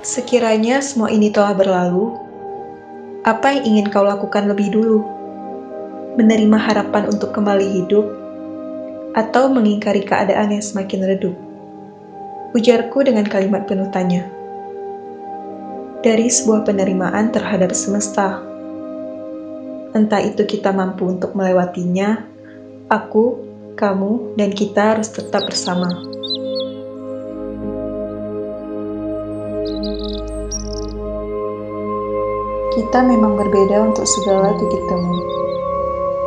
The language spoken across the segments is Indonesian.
Sekiranya semua ini telah berlalu, apa yang ingin kau lakukan lebih dulu? Menerima harapan untuk kembali hidup, atau mengingkari keadaan yang semakin redup? Ujarku dengan kalimat penuh tanya. Dari sebuah penerimaan terhadap semesta, entah itu kita mampu untuk melewatinya, aku kamu, dan kita harus tetap bersama. Kita memang berbeda untuk segala titik temu,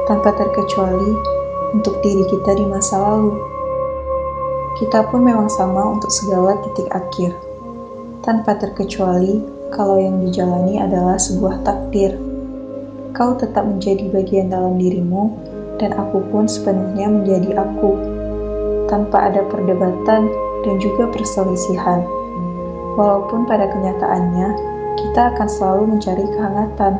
tanpa terkecuali untuk diri kita di masa lalu. Kita pun memang sama untuk segala titik akhir, tanpa terkecuali kalau yang dijalani adalah sebuah takdir. Kau tetap menjadi bagian dalam dirimu, dan aku pun sepenuhnya menjadi aku, tanpa ada perdebatan dan juga perselisihan. Walaupun pada kenyataannya, kita akan selalu mencari kehangatan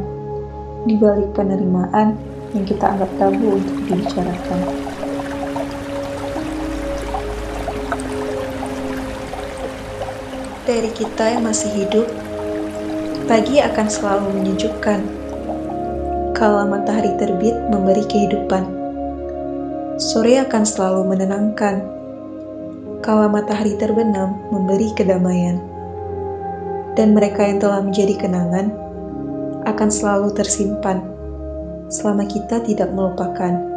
di balik penerimaan yang kita anggap tabu untuk dibicarakan. Dari kita yang masih hidup, pagi akan selalu menyejukkan. Kala matahari terbit memberi kehidupan, sore akan selalu menenangkan. Kala matahari terbenam memberi kedamaian dan mereka yang telah menjadi kenangan akan selalu tersimpan selama kita tidak melupakan.